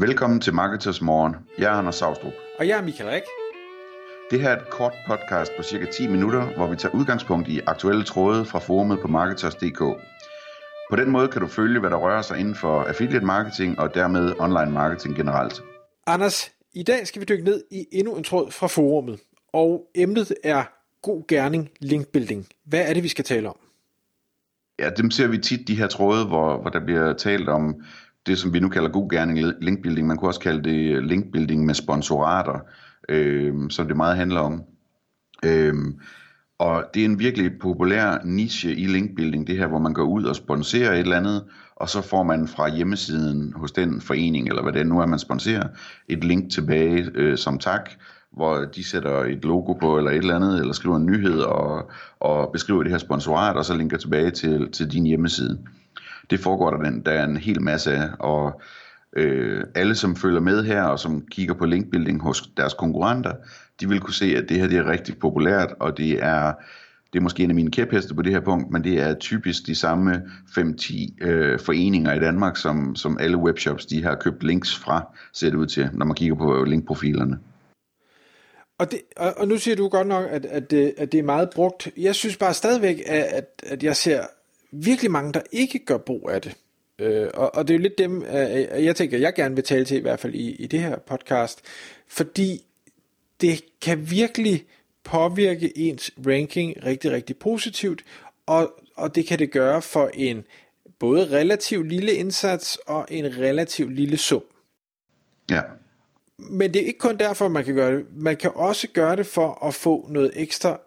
Velkommen til Marketers Morgen. Jeg er Anders Saustrup. Og jeg er Michael Rik. Det her er et kort podcast på cirka 10 minutter, hvor vi tager udgangspunkt i aktuelle tråde fra forumet på Marketers.dk. På den måde kan du følge, hvad der rører sig inden for affiliate marketing og dermed online marketing generelt. Anders, i dag skal vi dykke ned i endnu en tråd fra forumet, og emnet er god gerning linkbuilding. Hvad er det, vi skal tale om? Ja, dem ser vi tit, de her tråde, hvor, hvor der bliver talt om det, som vi nu kalder god gerning linkbuilding. Man kunne også kalde det øh, linkbuilding med sponsorater, øh, som det meget handler om. Øh, og det er en virkelig populær niche i linkbuilding, det her, hvor man går ud og sponsorer et eller andet, og så får man fra hjemmesiden hos den forening, eller hvad det nu er, man sponsorer, et link tilbage øh, som tak, hvor de sætter et logo på, eller et eller andet, eller skriver en nyhed, og, og beskriver det her sponsorat, og så linker tilbage til, til din hjemmeside. Det foregår der, den, der er en hel masse af, og øh, alle som følger med her, og som kigger på linkbuilding hos deres konkurrenter, de vil kunne se, at det her det er rigtig populært, og det er, det er måske en af mine kæpheste på det her punkt, men det er typisk de samme 5-10 øh, foreninger i Danmark, som, som alle webshops de har købt links fra, ser det ud til, når man kigger på linkprofilerne. Og, det, og, og nu siger du godt nok, at, at, det, at det er meget brugt. Jeg synes bare stadigvæk, at, at jeg ser virkelig mange, der ikke gør brug af det. Øh, og, og det er jo lidt dem, øh, jeg tænker, jeg gerne vil tale til, i hvert fald i, i det her podcast, fordi det kan virkelig påvirke ens ranking rigtig, rigtig positivt, og, og det kan det gøre for en både relativt lille indsats og en relativt lille sum. Ja. Men det er ikke kun derfor, man kan gøre det. Man kan også gøre det for at få noget ekstra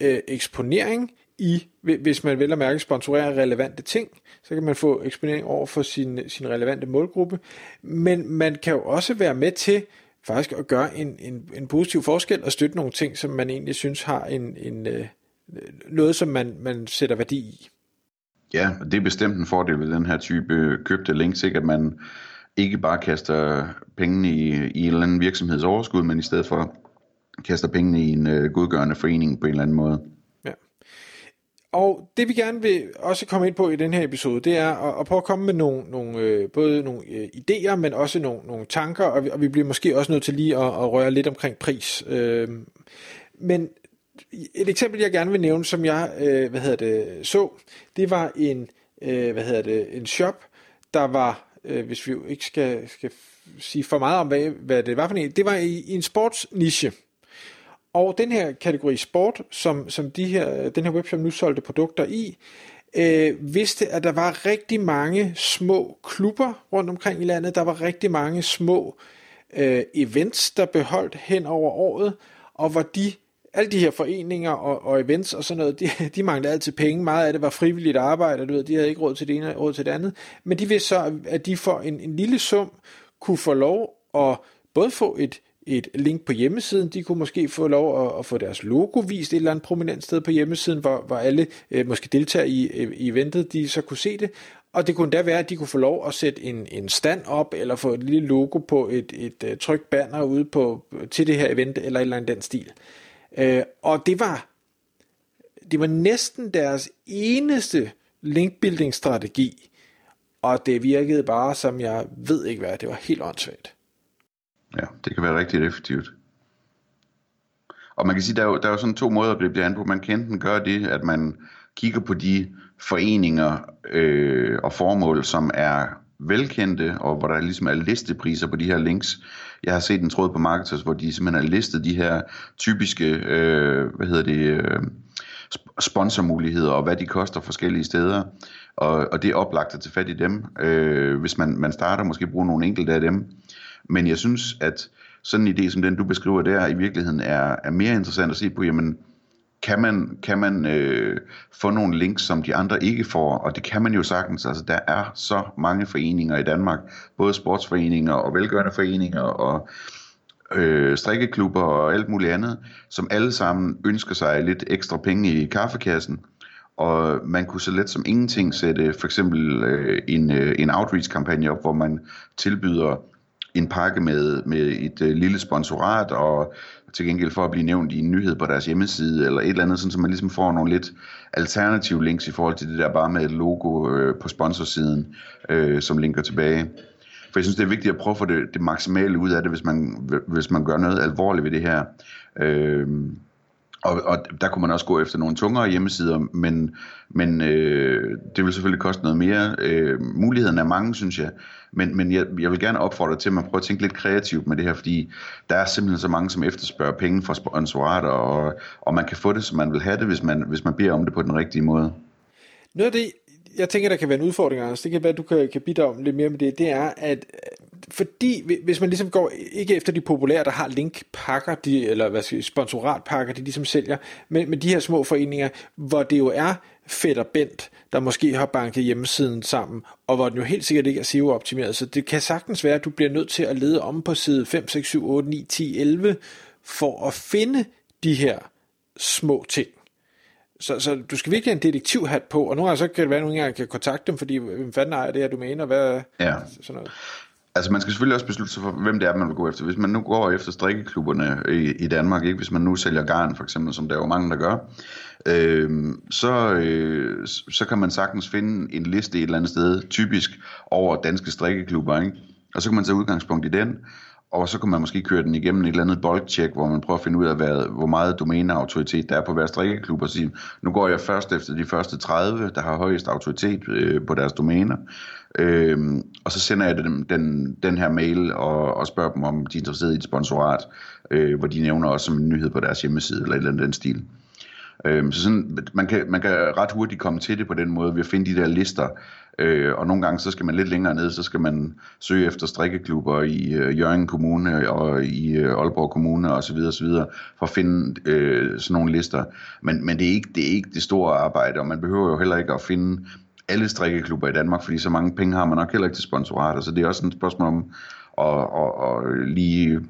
øh, eksponering i, hvis man vil at mærke sponsorere relevante ting, så kan man få eksponering over for sin, sin relevante målgruppe. Men man kan jo også være med til faktisk at gøre en, en, en positiv forskel og støtte nogle ting, som man egentlig synes har en, en øh, noget, som man, man sætter værdi i. Ja, og det er bestemt en fordel ved den her type købte links, ikke? at man ikke bare kaster pengene i, i en eller anden virksomheds overskud, men i stedet for kaster pengene i en øh, godgørende forening på en eller anden måde. Og det vi gerne vil også komme ind på i den her episode, det er at, at prøve at komme med nogle, nogle øh, både nogle øh, idéer, men også nogle, nogle tanker, og vi, og vi bliver måske også nødt til lige at, at røre lidt omkring pris. Øh, men et eksempel, jeg gerne vil nævne, som jeg øh, hvad hedder det, så, det var en, øh, hvad hedder det, en shop, der var, øh, hvis vi ikke skal, skal sige for meget om, hvad, hvad det var for en, det var i, i en sportsniche. Og den her kategori sport, som, som de her, den her webshop nu solgte produkter i, øh, vidste, at der var rigtig mange små klubber rundt omkring i landet. Der var rigtig mange små øh, events, der beholdt hen over året, og hvor de alle de her foreninger og, og events og sådan noget, de, de manglede altid penge. Meget af det var frivilligt arbejde, du ved, de havde ikke råd til det ene og råd til det andet. Men de vidste så, at de for en, en lille sum kunne få lov at både få et et link på hjemmesiden. De kunne måske få lov at, at få deres logo vist et eller andet prominent sted på hjemmesiden, hvor, hvor alle øh, måske deltager i, øh, i eventet, de så kunne se det. Og det kunne da være, at de kunne få lov at sætte en, en stand op, eller få et lille logo på et, et, øh, et trygt banner ude på, til det her event, eller et eller andet den stil. Øh, og det var, det var næsten deres eneste linkbuilding strategi, og det virkede bare som jeg ved ikke hvad, det var helt åndssvagt. Ja, det kan være rigtig effektivt. Og man kan sige, der er jo, der er jo sådan to måder, det an på. Man kan enten gøre det, at man kigger på de foreninger øh, og formål, som er velkendte, og hvor der ligesom er listepriser på de her links. Jeg har set en tråd på Marketers, hvor de simpelthen har listet de her typiske, øh, hvad hedder det, øh, sponsormuligheder, og hvad de koster forskellige steder. Og, og det er oplagt at tage fat i dem. Øh, hvis man, man starter måske bruge nogle enkelte af dem, men jeg synes, at sådan en idé som den, du beskriver der, i virkeligheden er, er mere interessant at se på, jamen, kan man, kan man øh, få nogle links, som de andre ikke får, og det kan man jo sagtens. Altså, der er så mange foreninger i Danmark, både sportsforeninger og velgørende foreninger og øh, strikkeklubber og alt muligt andet, som alle sammen ønsker sig lidt ekstra penge i kaffekassen. Og man kunne så let som ingenting sætte for eksempel øh, en, øh, en outreach-kampagne op, hvor man tilbyder en pakke med, med et øh, lille sponsorat, og til gengæld for at blive nævnt i en nyhed på deres hjemmeside, eller et eller andet, sådan, så man ligesom får nogle lidt alternative links i forhold til det der bare med et logo øh, på sponsorsiden, øh, som linker tilbage. For jeg synes, det er vigtigt at prøve at få det, det maksimale ud af det, hvis man, hvis man gør noget alvorligt ved det her. Øh, og, og der kunne man også gå efter nogle tungere hjemmesider, men, men øh, det vil selvfølgelig koste noget mere. Øh, muligheden er mange, synes jeg, men, men jeg, jeg vil gerne opfordre til, at man prøver at tænke lidt kreativt med det her, fordi der er simpelthen så mange, som efterspørger penge fra sponsorater, og, og man kan få det, som man vil have det, hvis man, hvis man beder om det på den rigtige måde. Noget af det, jeg tænker, der kan være en udfordring, Anders, det kan være, at du kan, kan bidrage lidt mere med det, det er, at fordi hvis man ligesom går ikke efter de populære, der har linkpakker, de, eller hvad skal sponsoratpakker, de ligesom sælger, men, men de her små foreninger, hvor det jo er Fætter Bent, der måske har banket hjemmesiden sammen, og hvor den jo helt sikkert ikke er SEO-optimeret. Så det kan sagtens være, at du bliver nødt til at lede om på side 5, 6, 7, 8, 9, 10, 11, for at finde de her små ting. Så, så du skal virkelig have en detektivhat på, og nogle gange så kan det være, at nogle gange kan kontakte dem, fordi hvem fanden ejer det her domæne, og hvad ja. sådan noget. Altså man skal selvfølgelig også beslutte sig for, hvem det er, man vil gå efter. Hvis man nu går efter strikkeklubberne i, i Danmark, ikke? hvis man nu sælger garn for eksempel, som der er jo mange, der gør, øh, så, øh, så kan man sagtens finde en liste et eller andet sted, typisk over danske strikkeklubber, ikke? og så kan man tage udgangspunkt i den, og så kan man måske køre den igennem et eller andet boldcheck, hvor man prøver at finde ud af, hvad, hvor meget domæneautoritet der er på hver strikkeklub, og sige, nu går jeg først efter de første 30, der har højest autoritet øh, på deres domæner, øh, og så sender jeg dem den, den her mail og, og spørger dem, om de er interesseret i et sponsorat, øh, hvor de nævner også som en nyhed på deres hjemmeside, eller et eller andet den stil. Øh, så sådan, man, kan, man kan ret hurtigt komme til det på den måde, ved at finde de der lister, Øh, og nogle gange så skal man lidt længere ned, så skal man søge efter strikkeklubber i øh, Jørgen Kommune og i øh, Aalborg Kommune osv. osv. for at finde øh, sådan nogle lister. Men, men det, er ikke, det er ikke det store arbejde, og man behøver jo heller ikke at finde alle strikkeklubber i Danmark, fordi så mange penge har man nok heller ikke til sponsorater, så det er også et spørgsmål om at, at, at lige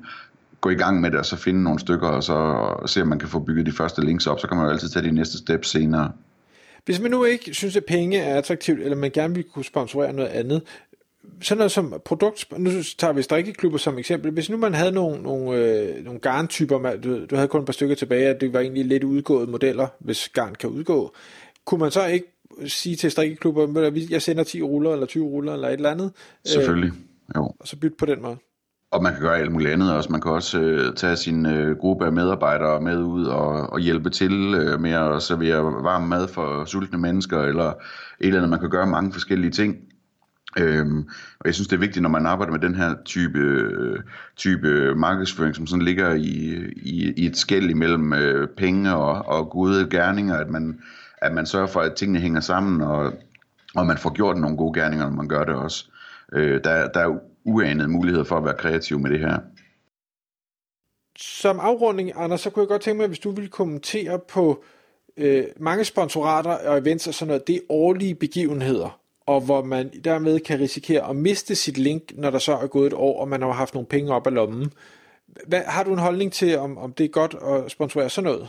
gå i gang med det, og så finde nogle stykker, og så se, om man kan få bygget de første links op, så kan man jo altid tage de næste steps senere. Hvis man nu ikke synes, at penge er attraktivt, eller man gerne vil kunne sponsorere noget andet, sådan noget som produkt, nu tager vi strikkeklubber som eksempel, hvis nu man havde nogle, nogle, øh, nogle garntyper, du, du havde kun et par stykker tilbage, at det var egentlig lidt udgåede modeller, hvis garn kan udgå, kunne man så ikke sige til strikkeklubber, jeg sender 10 ruller, eller 20 ruller, eller et eller andet? Selvfølgelig, jo. Og så bytte på den måde? Og man kan gøre alt muligt andet også. Man kan også øh, tage sin øh, gruppe af medarbejdere med ud og, og hjælpe til øh, med at servere varm mad for sultne mennesker, eller et eller andet. Man kan gøre mange forskellige ting. Øhm, og jeg synes, det er vigtigt, når man arbejder med den her type, type markedsføring, som sådan ligger i, i, i et skæld imellem øh, penge og, og gode gerninger, at man, at man sørger for, at tingene hænger sammen, og, og man får gjort nogle gode gerninger, når man gør det også. Øh, der, der er uanede muligheder for at være kreativ med det her. Som afrunding, Anders, så kunne jeg godt tænke mig, hvis du ville kommentere på øh, mange sponsorater og events og sådan noget, det er årlige begivenheder, og hvor man dermed kan risikere at miste sit link, når der så er gået et år, og man har haft nogle penge op af lommen. Hvad, har du en holdning til, om, om det er godt at sponsorere sådan noget?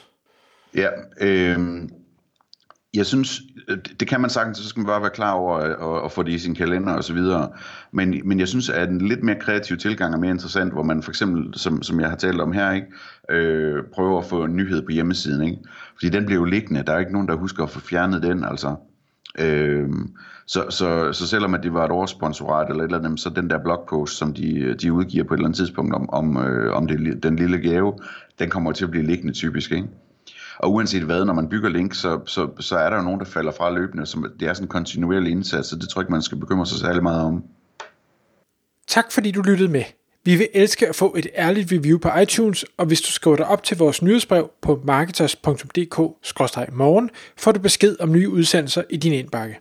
Ja, øh, jeg synes, øh, det kan man sagtens, så skal man bare være klar over øh, at, at få det i sin kalender og så videre. Men, men jeg synes, at en lidt mere kreativ tilgang er mere interessant, hvor man for eksempel, som, som jeg har talt om her, ikke, øh, prøver at få en nyhed på hjemmesiden. Ikke? Fordi den bliver jo liggende. Der er ikke nogen, der husker at få fjernet den. Altså. Øh, så, så, så selvom at det var et årssponsorat eller et eller andet, så den der blogpost, som de, de udgiver på et eller andet tidspunkt om, om, øh, om det, den lille gave, den kommer til at blive liggende typisk. Ikke? Og uanset hvad, når man bygger link, så, så, så er der jo nogen, der falder fra løbende. Så det er sådan en kontinuerlig indsats, så det tror jeg ikke, man skal bekymre sig særlig meget om. Tak fordi du lyttede med. Vi vil elske at få et ærligt review på iTunes, og hvis du skriver dig op til vores nyhedsbrev på marketers.dk-morgen, får du besked om nye udsendelser i din indbakke.